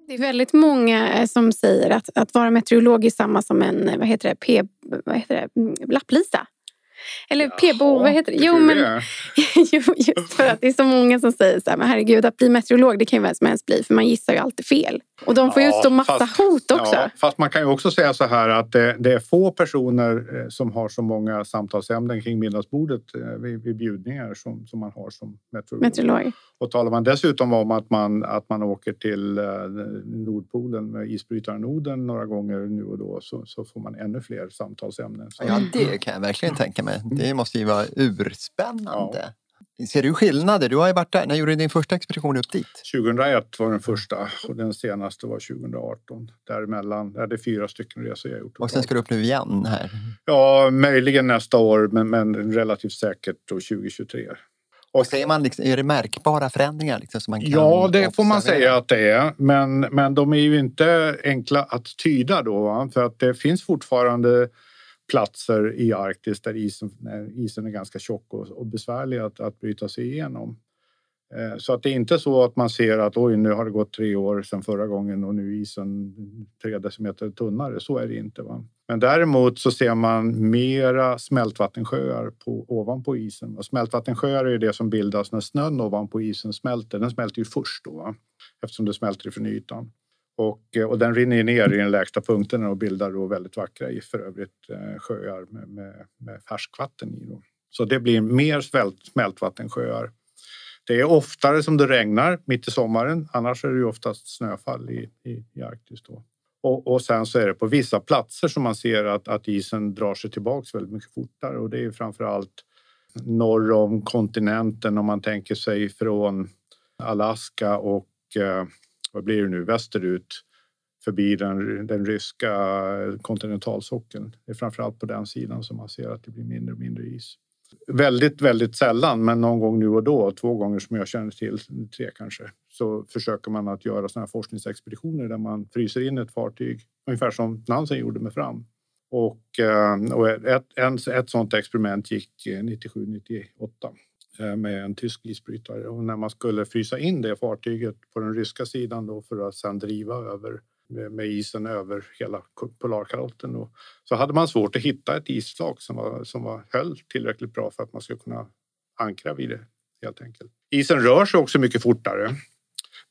Speaker 2: Det är väldigt många eh, som säger att, att vara meteorolog är samma som en vad heter det, P, vad heter det, mm, lapplisa. Eller PBO, vad heter det? Jo, men, just för att det är så många som säger så här, men herregud att bli meteorolog det kan ju vem som helst bli för man gissar ju alltid fel. Och de får ju utstå massa fast, hot också. Ja,
Speaker 3: fast man kan ju också säga så här att det, det, är få personer eh, som har så många samtalsämnen kring middagsbordet eh, vid, vid bjudningar som, som man har som meteorolog. meteorolog. Och talar man dessutom om att man, att man åker till eh, Nordpolen med isbrytaren Oden några gånger nu och då så, så får man ännu fler samtalsämnen.
Speaker 1: Ja, det kan jag verkligen tänka mig. Det måste ju vara urspännande. Ja. Ser du skillnader? Du har ju varit där. När gjorde du din första expedition upp dit?
Speaker 3: 2001 var den första och den senaste var 2018. Däremellan är det fyra stycken resor jag gjort.
Speaker 1: Och sen ska du upp nu igen här?
Speaker 3: Ja, möjligen nästa år men, men relativt säkert då 2023.
Speaker 1: Och säger man liksom, är det märkbara förändringar? Liksom, som man kan
Speaker 3: ja, det observera? får man säga att det är. Men, men de är ju inte enkla att tyda då. Va? För att det finns fortfarande platser i Arktis där isen, eh, isen är ganska tjock och, och besvärlig att, att bryta sig igenom. Eh, så att det är inte så att man ser att oj, nu har det gått tre år sedan förra gången och nu är isen tre decimeter tunnare. Så är det inte. Va? Men däremot så ser man mera smältvattensjöar på, ovanpå isen. Och smältvattensjöar är det som bildas när snön ovanpå isen smälter. Den smälter ju först då, va? eftersom det smälter ifrån ytan. Och, eh, och den rinner ner i den lägsta punkten och bildar då väldigt vackra i för övrigt eh, sjöar med, med, med färskvatten i. Då. Så det blir mer svält, smältvattensjöar. Det är oftare som det regnar mitt i sommaren. Annars är det ju oftast snöfall i, i, i Arktis. Då. Och, och, sen så är det på vissa platser som man ser att, att isen drar sig tillbaks väldigt mycket fortare och det är framför allt norr om kontinenten om man tänker sig från Alaska och eh, vad blir det nu, västerut förbi den, den ryska kontinentalsockeln. Det är framförallt på den sidan som man ser att det blir mindre och mindre is. Väldigt, väldigt sällan, men någon gång nu och då, två gånger som jag känner till, tre kanske, så försöker man att göra såna här forskningsexpeditioner där man fryser in ett fartyg, ungefär som Nansen gjorde med Fram. Och, eh, och ett, ett, ett sånt experiment gick eh, 97-98 Eh, med en tysk isbrytare och när man skulle frysa in det fartyget på den ryska sidan då för att sedan driva över med isen över hela Polarkalotten. Och så hade man svårt att hitta ett isflak som, var, som var, höll tillräckligt bra för att man skulle kunna ankra vid det helt enkelt. Isen rör sig också mycket fortare.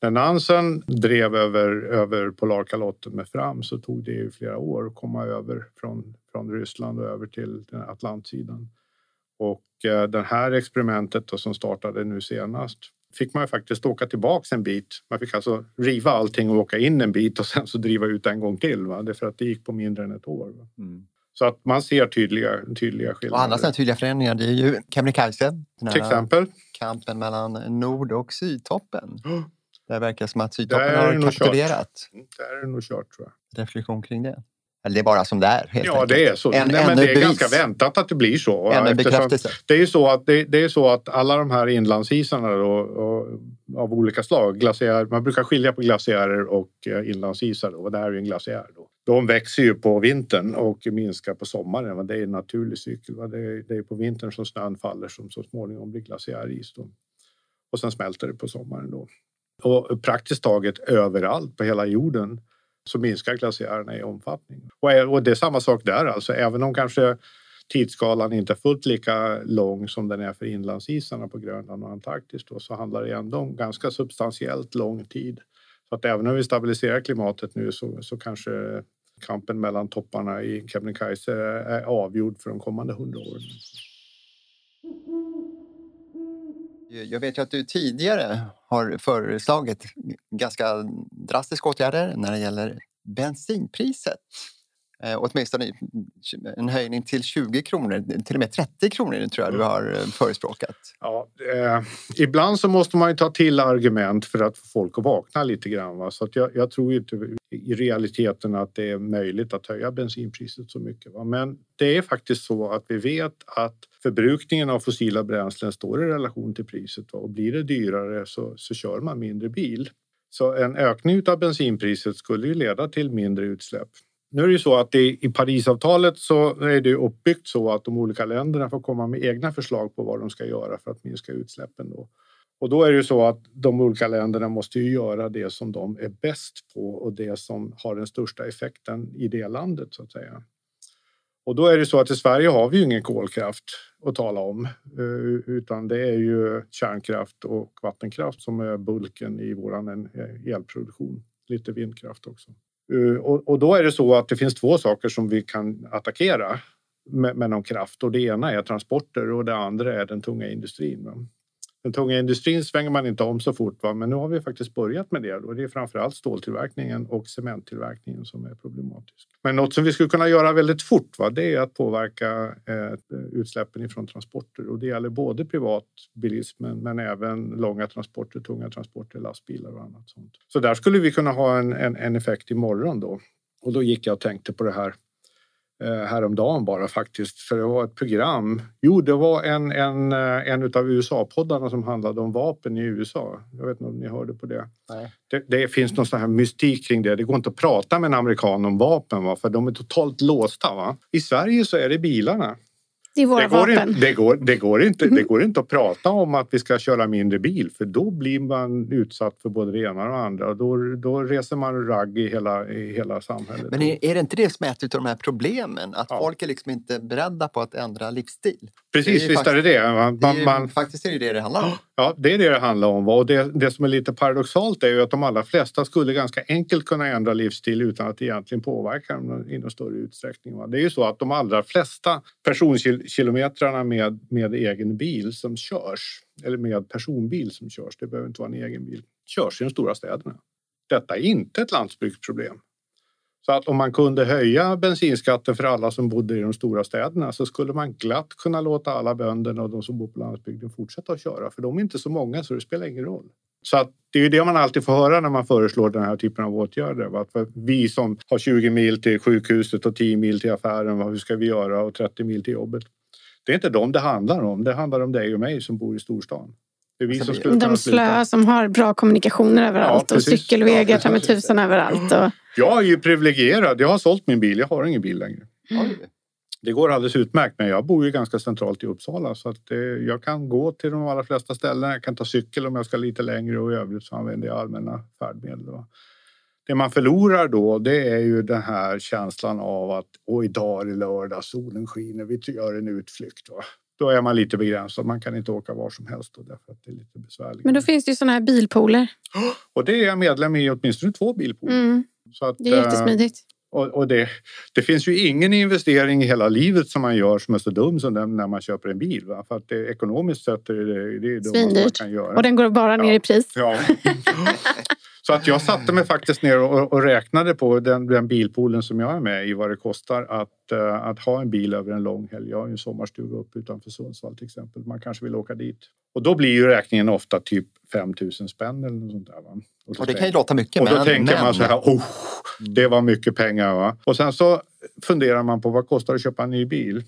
Speaker 3: När Nansen drev över, över Polarkalotten med Fram så tog det ju flera år att komma över från, från Ryssland och över till den Atlantsidan. Och eh, det här experimentet då, som startade nu senast fick man faktiskt åka tillbaks en bit. Man fick alltså riva allting och åka in en bit och sen så driva ut en gång till. Va? Det är för att det gick på mindre än ett år. Mm. Så att man ser tydliga, tydliga skillnader.
Speaker 1: Och andra sådana tydliga förändringar det är ju Kebnekaise.
Speaker 3: Till exempel.
Speaker 1: Kampen mellan nord och sydtoppen. Oh. Det verkar som att sydtoppen har kapitulerat.
Speaker 3: Där är det nog kört tror jag.
Speaker 1: Reflektion kring det. Eller det är bara som det är.
Speaker 3: ja, enkelt. det är så. En, Nej, men det är bevis. ganska väntat att det blir så.
Speaker 1: Ännu bekräftelse.
Speaker 3: Det är ju så att, det, det, är så att alla de här inlandsisarna då, och, av olika slag, glaciär, man brukar skilja på glaciärer och eh, inlandsisar. Då, och det här är ju en glaciär. Då. De växer ju på vintern och minskar på sommaren. Det är en naturlig cykel. Det är, det är på vintern som snön faller som så småningom blir glaciäris. Då. Och sen smälter det på sommaren. Då. Och praktiskt taget överallt på hela jorden så minskar glaciärerna i omfattning. Och det är samma sak där alltså, även om kanske tidsskalan inte är fullt lika lång som den är för inlandsisarna på Grönland och Antarktis då, så handlar det ändå om ganska substantiellt lång tid. Så att även om vi stabiliserar klimatet nu så, så kanske kampen mellan topparna i Kebnekaise är avgjord för de kommande hundra åren.
Speaker 1: Eh, jag vet ju att du tidigare har föreslagit ganska drastiska åtgärder när det gäller bensinpriset. Eh, åtminstone en höjning till 20 kronor, till och med 30 kronor tror jag du har eh, förespråkat.
Speaker 3: Ja, eh, ibland så måste man ju ta till argument för att få folk att vakna lite grann. Va? Så att jag, jag tror inte i realiteten att det är möjligt att höja bensinpriset så mycket. Va? Men det är faktiskt så att vi vet att förbrukningen av fossila bränslen står i relation till priset va? och blir det dyrare så, så kör man mindre bil. Så en ökning av bensinpriset skulle ju leda till mindre utsläpp. Nu är det ju så att det, i Parisavtalet så är det uppbyggt så att de olika länderna får komma med egna förslag på vad de ska göra för att minska utsläppen. Då. Och då är det ju så att de olika länderna måste ju göra det som de är bäst på och det som har den största effekten i det landet så att säga. Och då är det så att i Sverige har vi ju ingen kolkraft att tala om eh, utan det är ju kärnkraft och vattenkraft som är bulken i våran eh, elproduktion. Lite vindkraft också. Eh, och, då är det så att det finns två saker som vi kan attackera med, med någon kraft och det ena är transporter och det andra är den tunga industrin. Den tunga industrin svänger man inte om så fort, va? men nu har vi faktiskt börjat med det. Och det är framförallt ståltillverkningen och cementtillverkningen som är problematisk. Men något som vi skulle kunna göra väldigt fort, va? det är att påverka eh, utsläppen ifrån transporter. Och det gäller både privatbilismen men även långa transporter, tunga transporter, lastbilar och annat sånt. Så där skulle vi kunna ha en, en, en effekt imorgon då. Och då gick jag och tänkte på det här häromdagen bara faktiskt, för det var ett program. Jo, det var en, en, eh, en av USA-poddarna som handlade om vapen i USA. Jag vet inte om ni hörde på det. Det, det, finns någon sån här mystik kring det. Det går inte att prata med en amerikan om vapen, va? för de är totalt låsta. Va? I Sverige så är det bilarna.
Speaker 2: Det är våra det går vapen.
Speaker 3: Inte, det, går, det, går inte, det går inte att prata om att vi ska köra mindre bil för då blir man utsatt för både det ena och det andra. Då, då reser man ragg i hela, i hela samhället.
Speaker 1: Men är, är det inte det som är ett av de här problemen? Att ja. folk är liksom inte beredda på att ändra livsstil?
Speaker 3: Precis, är visst är det det. Man,
Speaker 1: det är, man, faktiskt är det det det handlar om.
Speaker 3: Ja, det är det det handlar om. Och det, det som är lite paradoxalt är ju att de allra flesta skulle ganska enkelt kunna ändra livsstil utan att egentligen påverka dem i någon större utsträckning. Det är ju så att de allra flesta personkilometrarna med, med egen bil som körs, eller med personbil som körs, det behöver inte vara en egen bil, körs i de stora städerna. Detta är inte ett landsbygdsproblem. Så att om man kunde höja bensinskatten för alla som bodde i de stora städerna så skulle man glatt kunna låta alla bönderna och de som bor på landsbygden fortsätta att köra. För de är inte så många så det spelar ingen roll. Så att det är ju det man alltid får höra när man föreslår den här typen av åtgärder. Att för vi som har 20 mil till sjukhuset och 10 mil till affären, hur ska vi göra? Och 30 mil till jobbet. Det är inte dem det handlar om. Det handlar om dig och mig som bor i storstan.
Speaker 2: Det är vi som skulle de slöa som har bra kommunikationer överallt ja, och cykelvägar tar med tusen överallt. Och...
Speaker 3: Jag är ju privilegierad. Jag har sålt min bil. Jag har ingen bil längre. Mm. Det går alldeles utmärkt, men jag bor ju ganska centralt i Uppsala så att eh, jag kan gå till de allra flesta ställen. Jag kan ta cykel om jag ska lite längre och i övrigt så använder jag allmänna färdmedel. Det man förlorar då, det är ju den här känslan av att och idag är det lördag, solen skiner, vi gör en utflykt. Va? Då är man lite begränsad. Man kan inte åka var som helst då, därför att det är lite besvärligt.
Speaker 2: Men då finns det ju sådana här bilpooler.
Speaker 3: Och det är jag medlem i åtminstone två bilpooler. Mm.
Speaker 2: Så att, det är jättesmidigt.
Speaker 3: Och, och det, det, finns ju ingen investering i hela livet som man gör som är så dum som den när man köper en bil. Va? För att det, ekonomiskt sett är det det, är det man kan göra.
Speaker 2: Och den går bara ner
Speaker 3: ja.
Speaker 2: i pris.
Speaker 3: Ja. Så att jag satte mig faktiskt ner och, och räknade på den, den, bilpoolen som jag är med i vad det kostar att, uh, att ha en bil över en lång helg. Jag har ju en sommarstuga uppe utanför Sundsvall till exempel. Man kanske vill åka dit. Och då blir ju räkningen ofta typ 5 000 spänn eller något sånt där. Va?
Speaker 1: Och, och det kan ju låta mycket.
Speaker 3: Och då men, tänker men... man så här, oh, det var mycket pengar. Va? Och sen så funderar man på vad kostar det att köpa en ny bil?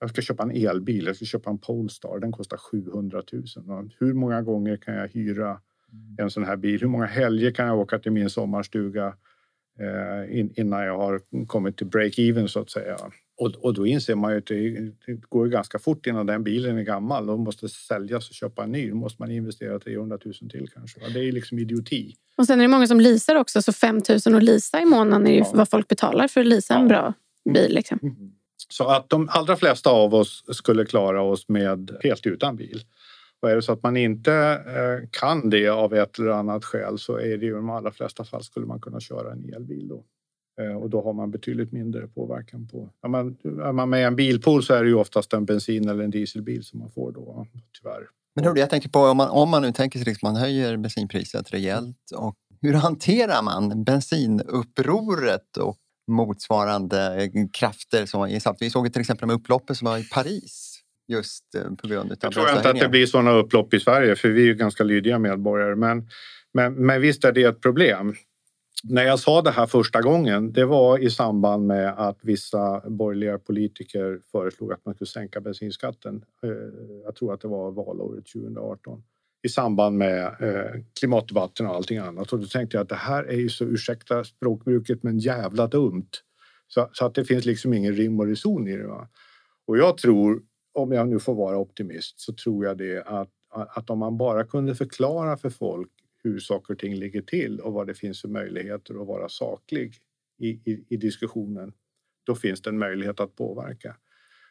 Speaker 3: Jag ska köpa en elbil, jag ska köpa en Polestar. Den kostar 700 000. Va? Hur många gånger kan jag hyra en sån här bil? Hur många helger kan jag åka till min sommarstuga eh, innan jag har kommit till break-even så att säga? Och, och då inser man ju att det, det går ganska fort innan den bilen är gammal och måste säljas och köpa en ny. Då måste man investera 300 000 till kanske. Det är liksom idioti.
Speaker 2: Och sen är det många som leasar också, så 5 000 att leasa i månaden är ju ja. vad folk betalar för att leasa ja. en bra bil. Liksom. Mm.
Speaker 3: Så att de allra flesta av oss skulle klara oss med helt utan bil. Och är det så att man inte eh, kan det av ett eller annat skäl så är det ju i de allra flesta fall skulle man kunna köra en elbil då. Eh, och då har man betydligt mindre påverkan på... Är man, är man med i en bilpool så är det ju oftast en bensin eller en dieselbil som man får då, tyvärr.
Speaker 1: Men hörde, jag tänker på om man, om man nu tänker sig liksom att man höjer bensinpriset rejält och hur hanterar man bensinupproret och motsvarande krafter som. Vi såg till exempel med upploppet som var i Paris just eh, på grund av
Speaker 3: Jag tror inte att det blir sådana upplopp i Sverige för vi är ju ganska lydiga medborgare. Men, men, men visst är det ett problem. När jag sa det här första gången, det var i samband med att vissa borgerliga politiker föreslog att man skulle sänka bensinskatten. Eh, jag tror att det var valåret 2018 i samband med eh, klimatdebatten och allting annat. Och då tänkte jag att det här är ju så, ursäkta språkbruket, men jävla dumt. Så, så att det finns liksom ingen rim och reson i det. Va? Och jag tror, om jag nu får vara optimist, så tror jag det att, att om man bara kunde förklara för folk hur saker och ting ligger till och vad det finns för möjligheter att vara saklig i, i, i diskussionen, då finns det en möjlighet att påverka.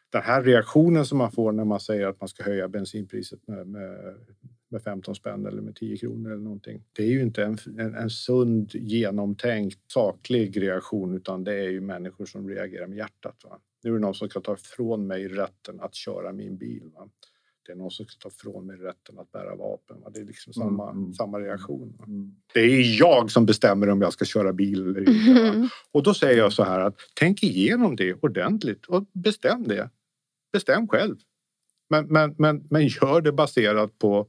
Speaker 3: Den här reaktionen som man får när man säger att man ska höja bensinpriset med, med, med 15 spänn eller med 10 kronor eller någonting. Det är ju inte en, en, en sund, genomtänkt, saklig reaktion utan det är ju människor som reagerar med hjärtat. Va? Nu är det någon som ska ta ifrån mig rätten att köra min bil. Va? det är någon som ska ta ifrån mig rätten att bära vapen. Va? Det är liksom samma, mm. samma reaktion. Mm. Det är jag som bestämmer om jag ska köra bil eller inte. Mm. Och då säger jag så här att tänk igenom det ordentligt och bestäm det. Bestäm själv. Men, men, men, men gör det baserat på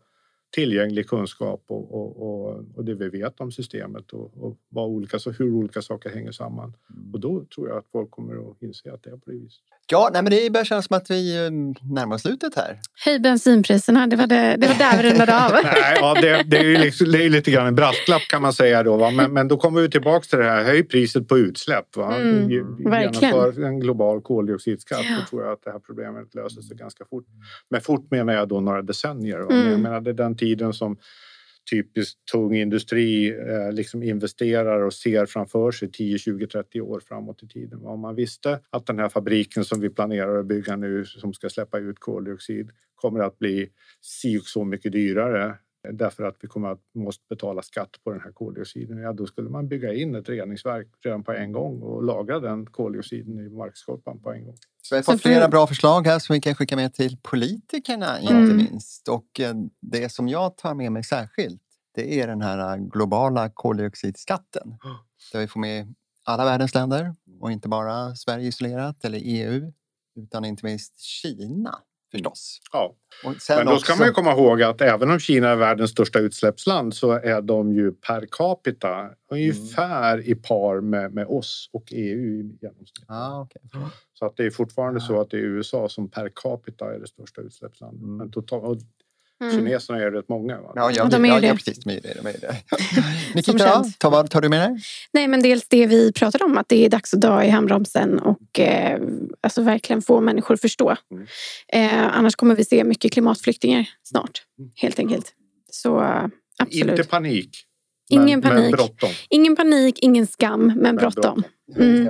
Speaker 3: tillgänglig kunskap och, och, och, och, det vi vet om systemet och, och vad olika, så hur olika saker hänger samman. Mm. Och då tror jag att folk kommer att inse att det är på det viset.
Speaker 1: Ja, nej, men det börjar kännas som att vi eh, närmar oss slutet här.
Speaker 2: Höj bensinpriserna, det var, det, det var där vi rundade av.
Speaker 3: nej, ja, det, det, är ju liksom, det är lite grann en brasklapp kan man säga då. Va? Men, men då kommer vi tillbaka till det här, höj priset på utsläpp. Va? Mm,
Speaker 2: Genomför
Speaker 3: en global koldioxidskatt. Ja. Då tror jag att det här problemet löser sig ganska fort. Men fort menar jag då några decennier. Va? Mm. Jag menar, det är den tiden som typiskt tung industri eh, liksom investerar och ser framför sig 10, 20, 30 år framåt i tiden. Om man visste att den här fabriken som vi planerar att bygga nu som ska släppa ut koldioxid kommer att bli si och så mycket dyrare därför att vi kommer att måste betala skatt på den här koldioxiden. Ja, då skulle man bygga in ett reningsverk redan på en gång och lagra den koldioxiden i markskorpan på en gång.
Speaker 1: Så vi har fått flera bra förslag här som vi kan skicka med till politikerna mm. inte minst. Och eh, det som jag tar med mig särskilt det är den här globala koldioxidskatten. Där vi får med alla världens länder och inte bara Sverige isolerat eller EU utan inte minst Kina förstås.
Speaker 3: Ja, men då ska man ju komma ihåg att även om Kina är världens största utsläppsland så är de ju per capita ungefär mm. i par med, med oss och EU i genomsnitt.
Speaker 1: Ah, okay.
Speaker 3: Så att det är fortfarande ah. så att det är USA som per capita är det största utsläppslandet. Mm. Men total, Mm. Kineserna är rätt många. Va?
Speaker 1: Ja, ja, de är ja, det. Ja, precis. De är det. De är det. Nikita, ta, vad tar du med dig?
Speaker 2: Nej, men dels det vi pratade om, att det är dags att dra i handbromsen och eh, alltså verkligen få människor att förstå. Mm. Eh, annars kommer vi se mycket klimatflyktingar snart, mm. helt enkelt. Så absolut.
Speaker 3: Inte panik.
Speaker 2: Ingen men, panik. Men ingen panik, ingen skam, men, men bråttom.
Speaker 1: Mm.